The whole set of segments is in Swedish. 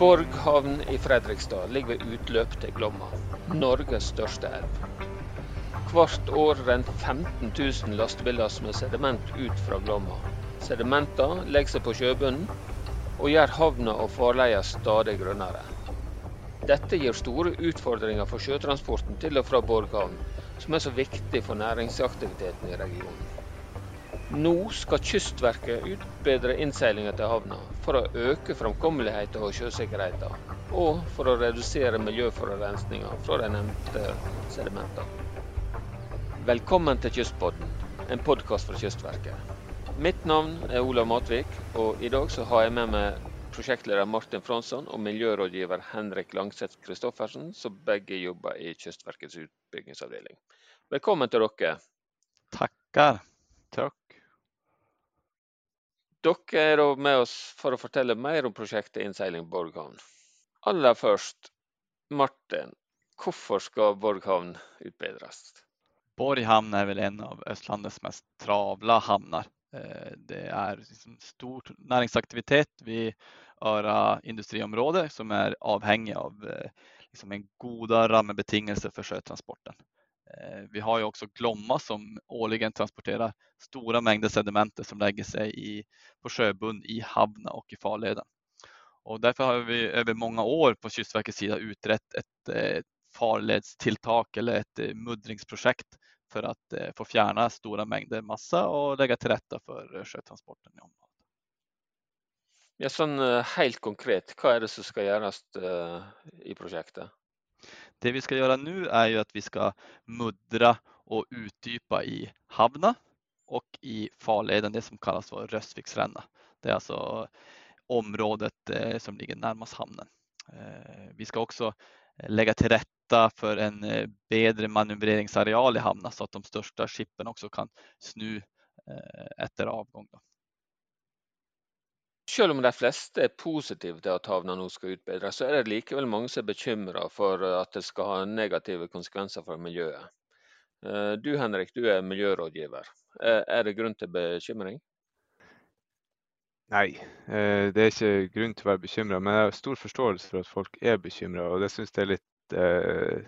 Borg havn i Fredrikstad ligger ved utløp til Glomma, Norges største elv. Hvert år renner 15 000 lastebillass med sediment ut fra Glomma. Sedimenter legger seg på sjøbunnen og gjør havna og farleia stadig grønnere. Dette gir store utfordringer for sjøtransporten til og fra Borg havn, som er så viktig for næringsaktiviteten i regionen. Nå skal Kystverket utbedre innseilinga til havna for å øke framkommeligheta og sjøsikkerheita, og for å redusere miljøforurensninga fra de nevnte sedimenta. Velkommen til Kystpodden, en podkast fra Kystverket. Mitt navn er Olav Matvik, og i dag så har jeg med meg prosjektleder Martin Fransson og miljørådgiver Henrik Langseth Christoffersen, som begge jobber i Kystverkets utbyggingsavdeling. Velkommen til dere. Tackar. Takk. Dere er da med oss for å fortelle mer om prosjektet Innseiling Borghavn. Aller først, Martin, hvorfor skal Borghavn utbedres? Borg hamn är väl en av Östlandets mest travla hamnar. Eh, det är liksom stor näringsaktivitet vid Öra industriområde som är avhängig av eh, liksom en goda rammebetingelser för sjötransporten. Eh, vi har ju också Glomma som årligen transporterar stora mängder sedimenter som lägger sig i, på sjöbund i hamnar och i farleden. Och därför har vi över många år på Kystverkets sida utrett ett eh, farledstilltak eller ett eh, muddringsprojekt för att få fjärna stora mängder massa och lägga till rätta för sjötransporten i området. Ja, sån helt konkret, vad är det som ska göras i projektet? Det vi ska göra nu är ju att vi ska muddra och utdypa i Havna och i farleden, det som kallas för Röstviksränna. Det är alltså området eh, som ligger närmast hamnen. Eh, vi ska också eh, lägga till rätta för en bättre manövreringsareal i hamnen så att de största skippen också kan snu efter avgång. Då. Selv om de fleste er positive til at havna nå skal utbedres, så er det likevel mange som er bekymra for at det skal ha negative konsekvenser for miljøet. Eh, du Henrik, du er miljørådgiver. Eh, er det grunn til bekymring? Nei, eh, det er ikke grunn til å være bekymra, men jeg har stor forståelse for at folk er bekymra. Og det syns jeg er litt eh,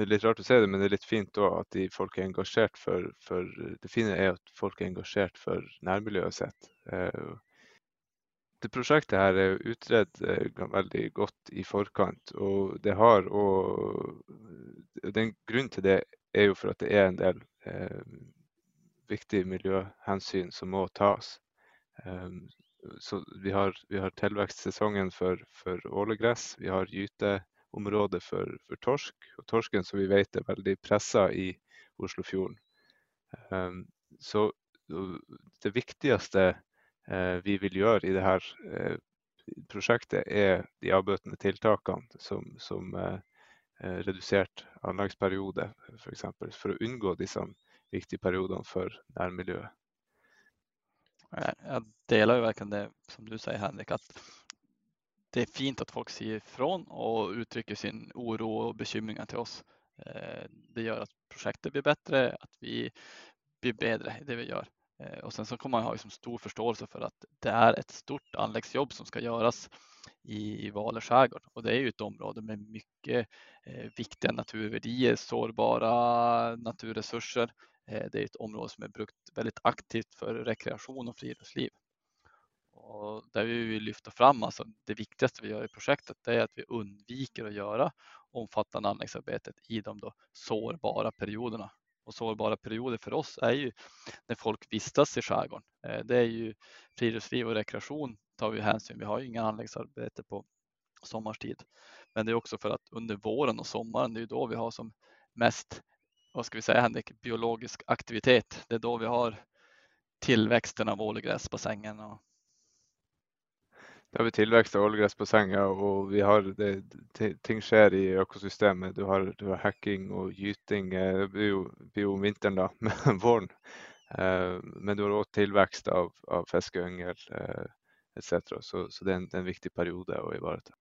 er litt rart å si det, men det er litt fint òg at de folk er engasjert for, for Det fine er at folk er engasjert for nærmiljøet sitt. Det prosjektet her er utrett utredd eh, veldig godt i forkant, og det har og eh, Den grunnen til det er jo for at det er en del eh, viktige miljøhensyn som må tas. Um, så vi har, vi har tilvekstsesongen for, for ålegress, vi har gyteområdet for, for torsk, og torsken som vi vet er veldig pressa i Oslofjorden. Um, så eh, det viktigste eh, Eh, vi vil gjøre i det eh, prosjektet, er de avbøtende tiltakene som, som eh, eh, redusert anleggsperiode, f.eks. For, eksempel, for å unngå disse viktige periodene for eh, Jag delar ju verkligen det som du säger Henrik, att det är fint att folk säger ifrån och uttrycker sin oro och bekymringar till oss. Eh, det gör att projektet blir bättre, att vi blir bättre i det vi gör. Eh, och sen så kommer man ha liksom stor förståelse för att det är ett stort anläggsjobb som ska göras i, Valö skärgård och det är ju ett område med mycket eh, viktiga naturvärdier, sårbara naturresurser. Eh, Det är ett område som är brukt väldigt aktivt för rekreation och friluftsliv. Och där vi vill lyfta fram, alltså det viktigaste vi gör i projektet, det är att vi undviker att göra omfattande anläggningsarbetet i de då sårbara perioderna. Och sårbara perioder för oss är ju när folk vistas i skärgården. Eh, det är ju friluftsliv och rekreation tar vi hänsyn. Vi har ju inga anläggningsarbete på sommartid. Men det är också för att under våren och sommaren, det är ju då vi har som mest, vad ska vi säga Henrik, biologisk aktivitet. Det är då vi har tillväxten av ålegräsbassängen och Da har vi tillväxt av ålegressbassenger, och vi har det, ting i ekosystemet. Du har, du har hacking och gyting. Eh, det blir ju blir jo om vinteren, men våren. Eh, men du har också tillväxt av, av och eh, etc. Så, så det är en, det er en viktig period att ivareta.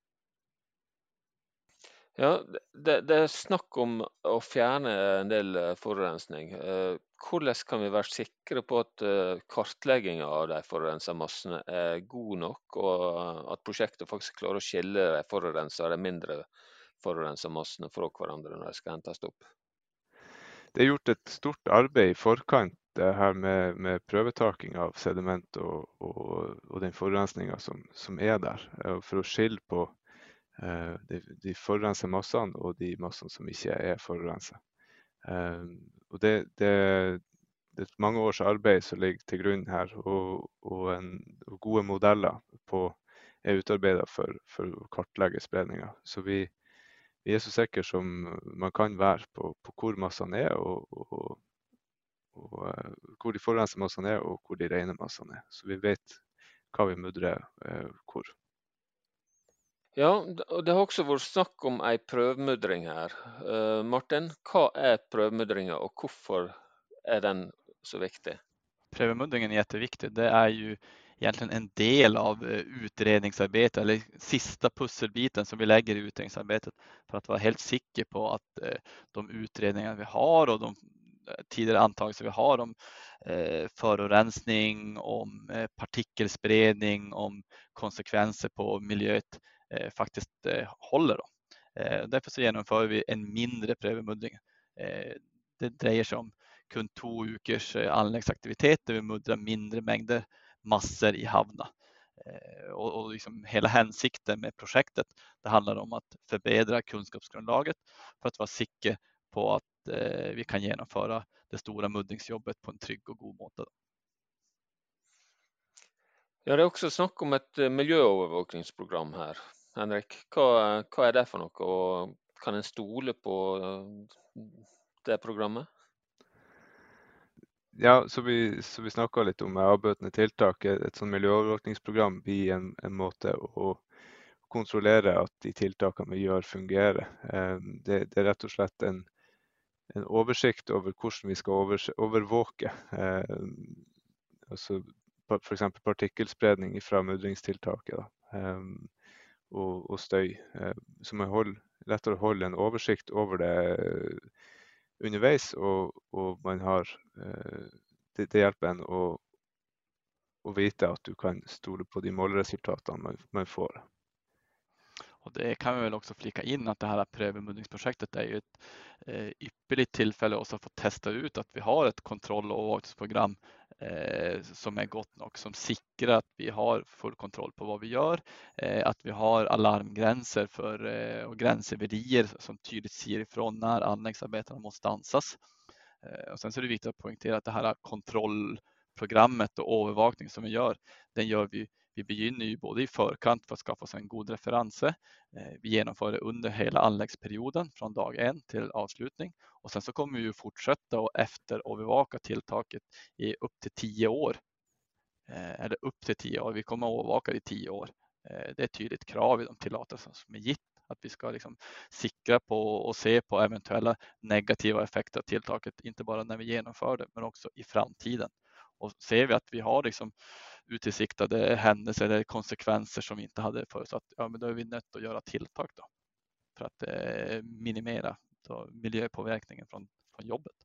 Ja, det, det er snakk om å fjerne en del eh, forurensning. Hur hvordan kan vi være sikre på at eh, kartläggningen kartlegginga av de forurensa massene er god nok, og at prosjektet faktisk klarer å skille de forurensa og de mindre forurensa massene fra hverandre når de skal hentes opp? Det er gjort et stort arbeid i forkant her med, med prøvetaking av sediment og, og, og den forurensninga som, som, er der, eh, for å skille på eh, de, de forurensa massene og de massene som ikke er forurensa. Ehm, og det, det, det, er mange års arbete som ligger til grunn her, og, og, en, og gode modeller på, er utarbeidet for, for, å kartlegge spredninga. Så vi, vi, er så sikre som man kan være på, på hvor massene er, og, og, hvor de forurensede massene er, og hvor de rene massene er. Så vi vet hva vi mudrer uh, hvor. Ja, og det har også vært snakk om ei prøvemudring her. Uh, Martin, hva er prøvemudringa och hvorfor är den så viktig? Prövmuddringen är jätteviktig. Det är ju egentligen en del av eh, utredningsarbetet eller sista pusselbiten som vi lägger i utredningsarbetet för att vara helt säker på att eh, de utredningar vi har och de tidigare antagelser vi har om förorensning, om partikelspridning, om konsekvenser på miljöet Eh, faktiskt eh, håller. Då. Eh, därför så genomför vi en mindre prövmuddring. Eh, det dröjer sig om kun två ukers eh, anläggningsaktivitet där vi muddrar mindre mängder massor i havna. Och, och liksom hela hänsikten med projektet det handlar om att förbättra kunskapsgrundlaget för att vara säker på att vi kan genomföra det stora muddringsjobbet på en trygg och god måte. Ja, det är också snack om ett miljöövervakningsprogram här. Henrik, hva, hva er det for noe, og kan en stole på eh, det programmet? Ja, så vi, så vi snakka litt om avbøtende tiltak. Et sånn miljøovervåkningsprogram blir en, en, måte å kontrollere at de tiltakene vi gjør, fungerer. Ehm, det, det er rett og slett en, en, oversikt over hvordan vi skal over, overvåke. Ehm, altså F.eks. partikkelspredning fra mudringstiltaket. Da og, og støy. Eh, så man holder, lettere å en oversikt over det eh, underveis, og, og man har eh, det, det hjelper en å, å, vite at du kan stole på de målresultatene man, man får. Och det kan vi väl också flika in att det här prövmuddringsprojektet är ju ett eh, ypperligt tillfälle också att få testa ut att vi har ett kontroll och övervakningsprogram eh, som är gott nog, som sikrar att vi har full kontroll på vad vi gör, eh, att vi har alarmgränser för, eh, och gränsöverier som tydligt säger ifrån när anläggningsarbetarna måste ansas. Eh, och sen så är det viktigt att poängtera att det här kontrollprogrammet och övervakning som vi gör, den gör vi vi begynner ju både i förkant för att skaffa oss en god referens. Eh, vi genomför det under hela anläggsperioden från dag en till avslutning och sen så kommer vi fortsätta och efterövervaka tilltaket i upp till tio år. Eh, eller upp till tio år. Vi kommer att övervaka det i tio år. Eh, det är ett tydligt krav i de tillåtelser som är gitt att vi ska liksom sikra på och se på eventuella negativa effekter av tilltaket, inte bara när vi genomför det, men också i framtiden. Och ser vi att vi har liksom utsiktade händelser eller konsekvenser som vi inte hade förutsatt, ja men då är vi nöjda att göra tilltag då för att eh, minimera då, miljöpåverkningen från, från jobbet.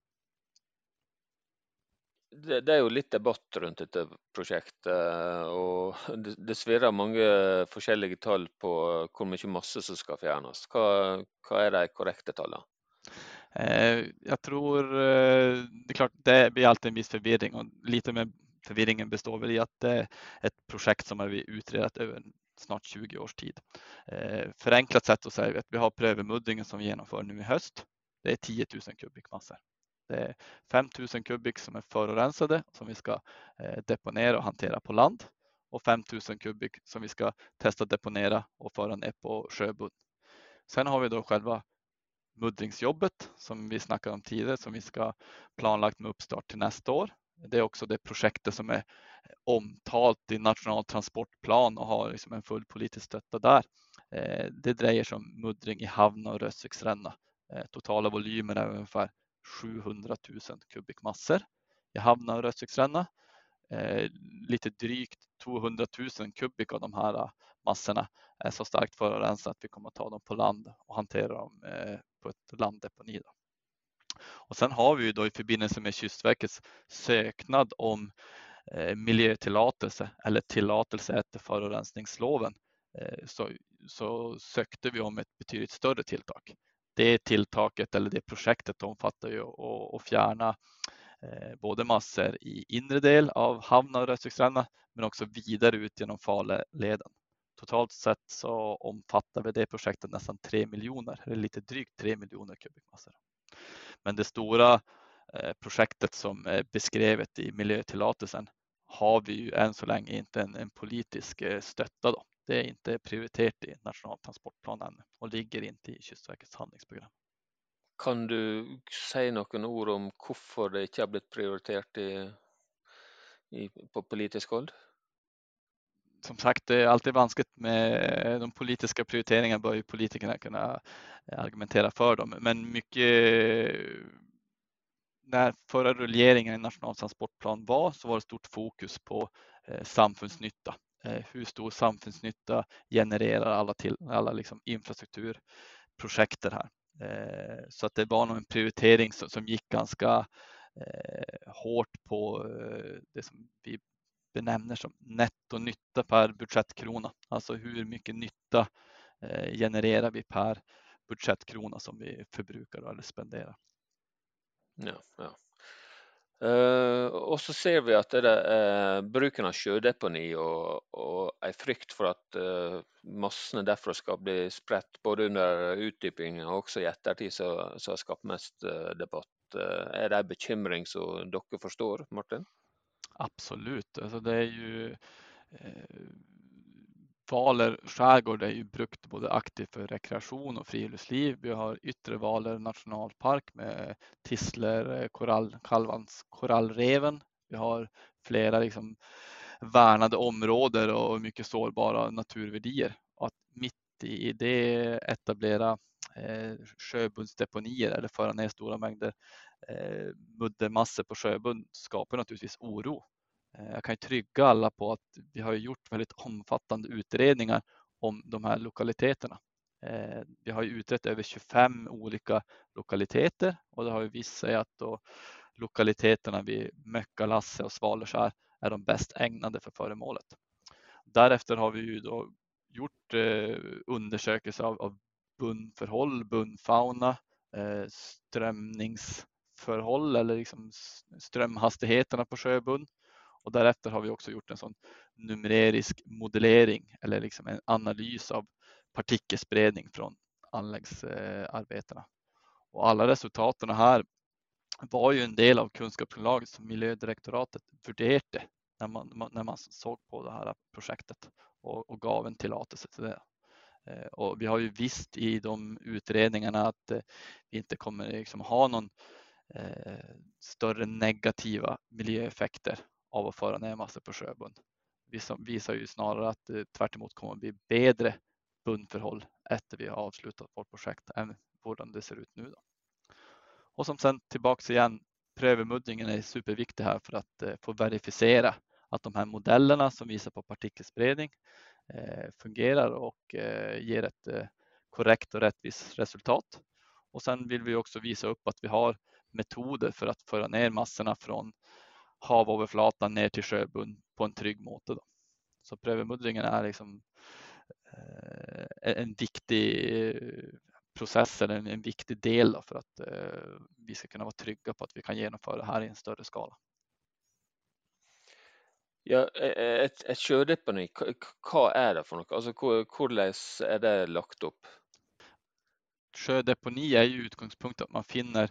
Det, det, er jo litt debatt rundt dette prosjektet, eh, og det, det svirrer mange forskjellige tall på hvor mye masse som skal fjernes. Hva, hva er de korrekte tallene? Eh, jag tror, eh, det är klart, det blir alltid en viss förvirring och lite med förvirringen består väl i att det är ett projekt som har vi utredat över snart 20 års tid. Eh, förenklat förenklat sätt att säga att vi har prövemuddringen som vi genomför nu i höst. Det är 10 000 kubikmassor. Det är 5 000 kubik som är förorensade som vi ska deponera och hantera på land och 5 000 kubik som vi ska testa deponera och föra ner på sjöbund. Sen har vi då själva muddringsjobbet som vi snackade om tidigare som vi ska planlagt med uppstart till nästa år. Det är också det projektet som är omtalt i nationell transportplan och har liksom en full politisk stötta där. Eh, det drejer sig om muddring i Havna och Rössviksränna. Eh, totala volymer är ungefär 700 000 kubikmassor i Havna och Rössviksränna. Eh, lite drygt 200 000 kubik av de här eh, massorna är så starkt förorensade att vi kommer att ta dem på land och hantera dem eh, på ett landdeponi. Då. Och sen har vi ju då i förbindelse med Kystverkets söknad om eh, miljötillåtelse eller tillåtelse efter förorensningsloven eh, så, så sökte vi om ett betydligt större tilltak. Det tilltaket eller det projektet omfattar ju att fjärna Eh, både massor i inre del av hamnen och Röstviksränna men också vidare ut genom Faleleden. Totalt sett så omfattar vi det projektet nästan 3 miljoner, eller lite drygt 3 miljoner kubikmassor. Men det stora eh, projektet som är beskrivet i miljötillåtelsen har vi ju än så länge inte en, en politisk eh, stötta. Då. Det är inte prioriterat i nationaltransportplanen och ligger inte i Kystverkets handlingsprogram. Kan du säga några ord om varför det inte har blivit prioriterat i, i, på politisk håll? som sagt, det är alltid vanskligt med eh, de politiska prioriteringarna bör ju politikerna kunna eh, argumentera för dem. Men mycket eh, när förra rulleringen i nationell transportplan var så var det stort fokus på eh, samfundsnytta. Eh, hur stor samfundsnytta genererar alla, till, alla liksom infrastrukturprojekter här? Eh, så att det var nog en prioritering som, som gick ganska eh, hårt på eh, det som vi benämner som nettonytta per budgetkrona. Alltså hur mycket nytta eh, genererar vi per budgetkrona som vi förbrukar eller spenderar. Ja, ja. Uh, och så ser vi att det är uh, eh, bruken av sjödeponi och, och är frykt för att eh, uh, massorna därför ska bli sprätt både under utdypningen och också i eftertid så, så har skapat mest uh, debatt. Uh, är det en bekymring som dere förstår, Martin? Absolut, alltså det är ju Valer skärgård är ju brukt både aktivt för rekreation och friluftsliv. Vi har Yttre Valer nationalpark med Tissler, eh, korall, Kalvans korallreven. Vi har flera liksom värnade områden och mycket sårbara naturvärdier. Och att mitt i det etablera eh, sjöbundsdeponier eller föra ner stora mängder eh, muddermassor på sjöbund skapar naturligtvis oro. Eh, jag kan trygga alla på att vi har gjort väldigt omfattande utredningar om de här lokaliteterna. Eh, vi har utrett över 25 olika lokaliteter och det har ju visat sig att då lokaliteterna vid Möckalasse och Svalöskär är de bäst ägnade för föremålet. Därefter har vi ju då gjort eh, undersökelser av, av bunnförhåll, bunnfauna, strömningsförhåll eller liksom strömhastigheterna på sjöbund och därefter har vi också gjort en sån numerisk modellering eller liksom en analys av partikelspridning från anläggsarbetarna. Och alla resultaten här var ju en del av kunskapsunderlaget som miljödirektoratet värderade när man, när man såg på det här projektet och, och gav en tillåtelse till det. Eh, och vi har ju visst i de utredningarna att eh, vi inte kommer liksom ha någon eh, större negativa miljöeffekter av att föra ner massor på sjöbund. Vissa visar ju snarare att eh, det tvärt emot kommer att bli bättre bundförhåll efter vi har avslutat vårt projekt än hur det ser ut nu. Då. Och som sen tillbaks igen, prövemuddringen är superviktig här för att eh, få verifiera att de här modellerna som visar på partikelspridning eh, fungerar och eh, ger ett eh, korrekt och rättvist resultat. Och sen vill vi också visa upp att vi har metoder för att föra ner massorna från havöverflatan ner till sjöbund på en trygg måte. Då. Så prövemuddringen är liksom eh, en viktig process eller en, viktig del för att eh, vi ska kunna vara trygga på att vi kan genomföra det här i en större skala. Ja, ett, ett sjödeponi, vad är det för något? Alltså hur är det lagt upp? Sjödeponi är ju utgångspunkten att man finner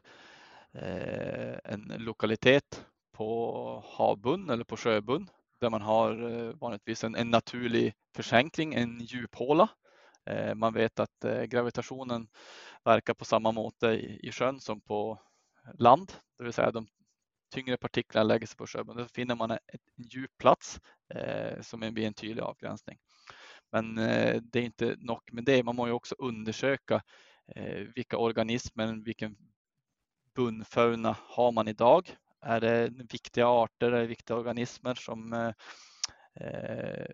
eh, en lokalitet på havbund eller på sjöbund där man har eh, vanligtvis en, en naturlig försänkning, en djuphåla. Eh, man vet att eh, gravitationen verkar på samma måte i, i sjön som på land, det vill säga de tyngre partiklarna lägger sig på sjöbund. Då finner man en djup plats som blir en tydlig avgränsning. Men det är inte nog med det. Man måste också undersöka vilka organismer, vilken bundfauna har man idag? Är det viktiga arter, är det viktiga organismer som eh,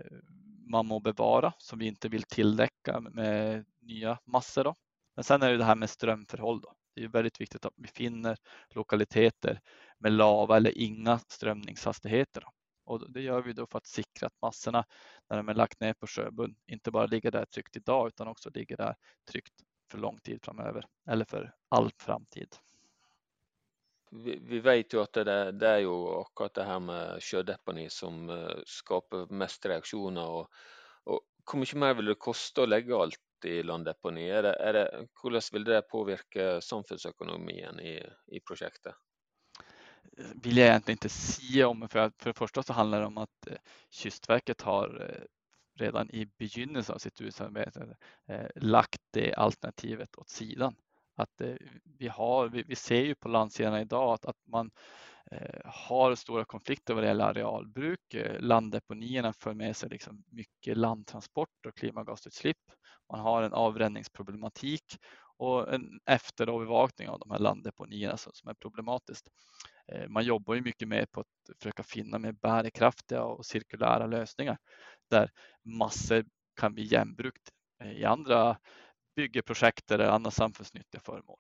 man må bevara som vi inte vill tilldäcka med nya massor. Då. Men sen är det det här med strömförhåll. Då. Det är väldigt viktigt att vi finner lokaliteter med lava eller inga strömningshastigheter. Och det gör vi då för att säkra att massorna när de är lagt ner på sjöbund inte bara ligger där tryggt idag utan också ligger där tryggt för lång tid framöver eller för all framtid. Vi, vi vet ju att det, det, är ju akkurat det här med kördeponi som eh, skapar mest reaktioner och, och hur mycket mer vill det kosta att lägga allt i landdeponi? Är det, är det, hur vill det påverka samhällsekonomin i, i projektet? vill jag egentligen inte säga om. För, för det första så handlar det om att eh, Kystverket har eh, redan i begynnelsen av sitt utsamarbete lagt det alternativet åt sidan. Att eh, vi, har, vi, vi ser ju på landsidan idag att, att man eh, har stora konflikter vad det gäller arealbruk. Eh, landdeponierna för med sig liksom mycket landtransport och klimagasutsläpp. Man har en avränningsproblematik och en efterövervakning av de här landdeponierna som är problematiskt. Man jobbar ju mycket mer på att försöka finna mer bärkraftiga och cirkulära lösningar där massor kan bli jämbrukt i andra byggeprojekt eller andra samfundsnyttiga föremål.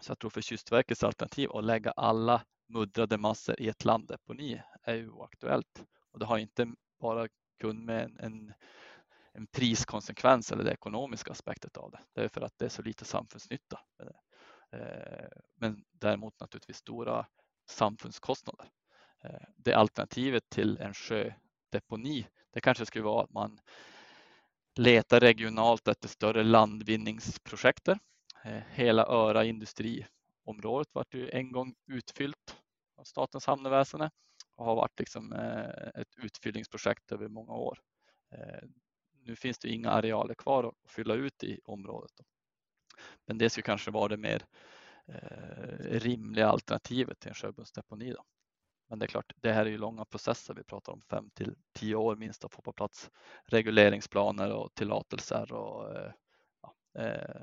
Så jag tror för Kystverkets alternativ att lägga alla muddrade massor i ett landdeponi är ju oaktuellt. Och det har inte bara kun med en, en, en priskonsekvens eller det ekonomiska aspektet av det. Det är för att det är så lite samfundsnytta. Eh, men däremot naturligtvis stora samfundskostnader. Eh, det alternativet till en sjödeponi, det kanske skulle vara att man Leta regionalt efter större landvinningsprojekt. Eh, hela Öra industriområdet vart ju en gång utfyllt av Statens hamnväsende och har varit liksom eh, ett utfyllningsprojekt över många år. Eh, nu finns det inga arealer kvar att fylla ut i området. Men det skulle kanske vara det mer rimliga alternativet till en sjöbundsdeponi. Då. Men det är klart, det här är ju långa processer. Vi pratar om fem till tio år minst att få på plats regleringsplaner och tillåtelser och eh, ja, eh,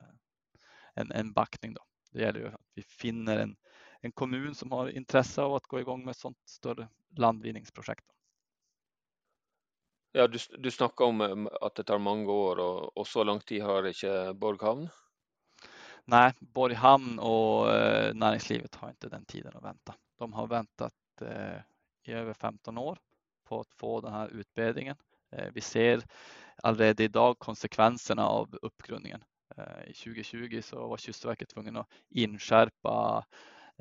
en, en backning. Då. Det gäller ju att vi finner en, en kommun som har intresse av att gå igång med ett sådant större landvinningsprojekt. Ja, du, du snackar om att det tar många år och, och så lång tid har inte Borghamn? Nej, Borghamn och eh, näringslivet har inte den tiden att vänta. De har väntat eh, i över 15 år på att få den här utbredningen. Eh, vi ser allerede idag konsekvenserna av uppgrundningen. Eh, I 2020 så var Kustverket tvungen att inskärpa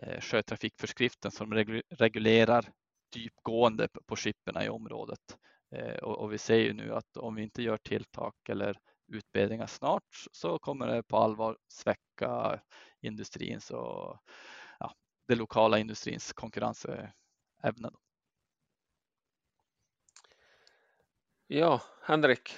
eh, sjötrafikförskriften som reglerar djupgående på skipperna i området. Eh, och vi ser ju nu att om vi inte gör tilltak eller utbildningar snart så kommer det på allvar sväcka industrins och ja, den lokala industrins konkurrensämne. Ja, Henrik,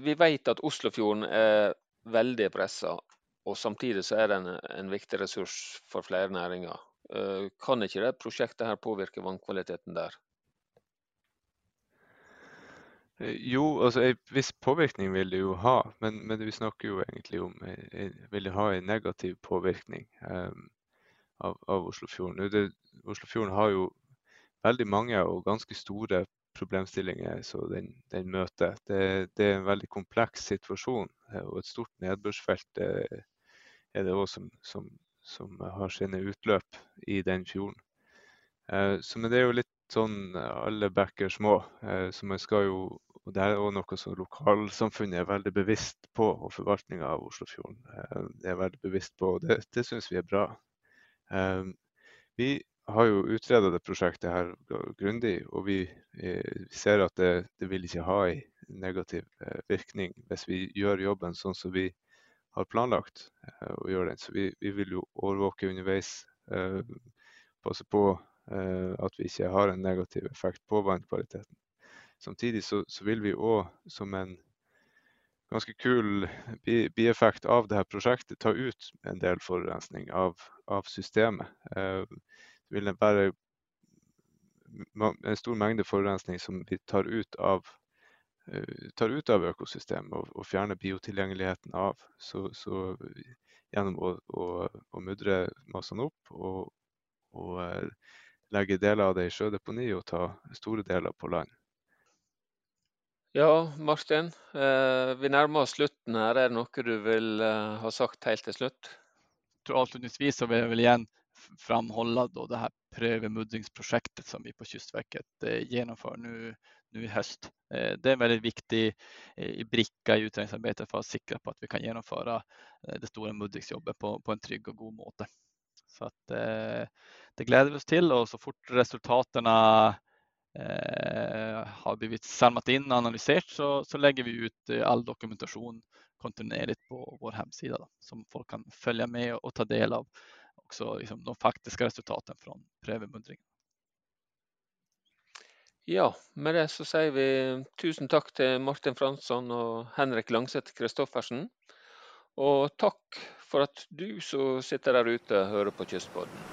vi vet att Oslofjorden är väldigt pressad och samtidigt så är den en viktig resurs för flera näringar. Eh, kan inte det projektet här påverka vannkvaliteten där? Eh, jo, alltså en viss påvirkning vil det jo ha, men, men vi snakker jo egentlig om vil det ha en negativ påvirkning um, av, av Oslofjorden. Det, Oslofjorden har jo veldig mange og ganske store problemstillinger som den, den møter. Det, det, er en veldig kompleks situasjon, eh, og et stort nedbørsfelt eh, er, det òg som, som, som, har sine utløp i den fjorden. Eh, så, men det er jo litt sånn alle bekker små, så man skal jo og Det er òg noe som lokalsamfunnet er veldig bevisst på, og forvaltninga av Oslofjorden Det er veldig bevisst på. og Det, det syns vi er bra. Vi har jo utreda det prosjektet her grundig, og vi eh, ser at det, det vil ikke ha en negativ eh, virkning hvis vi gjør jobben sånn som vi har planlagt å gjøre den. Så vi, vi vil jo overvåke eh, underveis, passe på eh, at vi ikke har en negativ effekt på vannkvaliteten. Samtidig så, så vil vi òg som en ganske kul bieffekt av det här prosjektet ta ut en del forurensning av, av systemet. Eh, det vil være en stor mengde forurensning som vi tar ut av, eh, tar ut av økosystemet og, og fjerner biotilgjengeligheten av. Så, så gjennom å, å, å, mudre massene opp og, og legge deler av det i sjødeponi og ta store deler på land. Ja, Martin, eh, vi nærmer oss slutten her. Er det noe du vil eh, ha sagt helt til slutt? tror avslutningsvis så vill jag väl igen framhålla då det här prövemudringsprojektet som vi på Kystverket eh, genomför nu, nu i höst. Eh, det är en väldigt viktig eh, bricka i utredningsarbetet för att sikra på att vi kan genomföra det stora muddringsjobbet på, på en trygg och god måte. Så att, det gläder vi oss till och så fort resultaten har blivit samlat in och analyserat så, så lägger vi ut all dokumentation kontinuerligt på vår hemsida då, som folk kan följa med och ta del av också liksom de faktiska resultaten från prövemundringen. Ja, med det så säger vi tusen tack till Martin Fransson och Henrik Langseth Kristoffersen. Och tack för att du som sitter där ute hör på Kystpodden.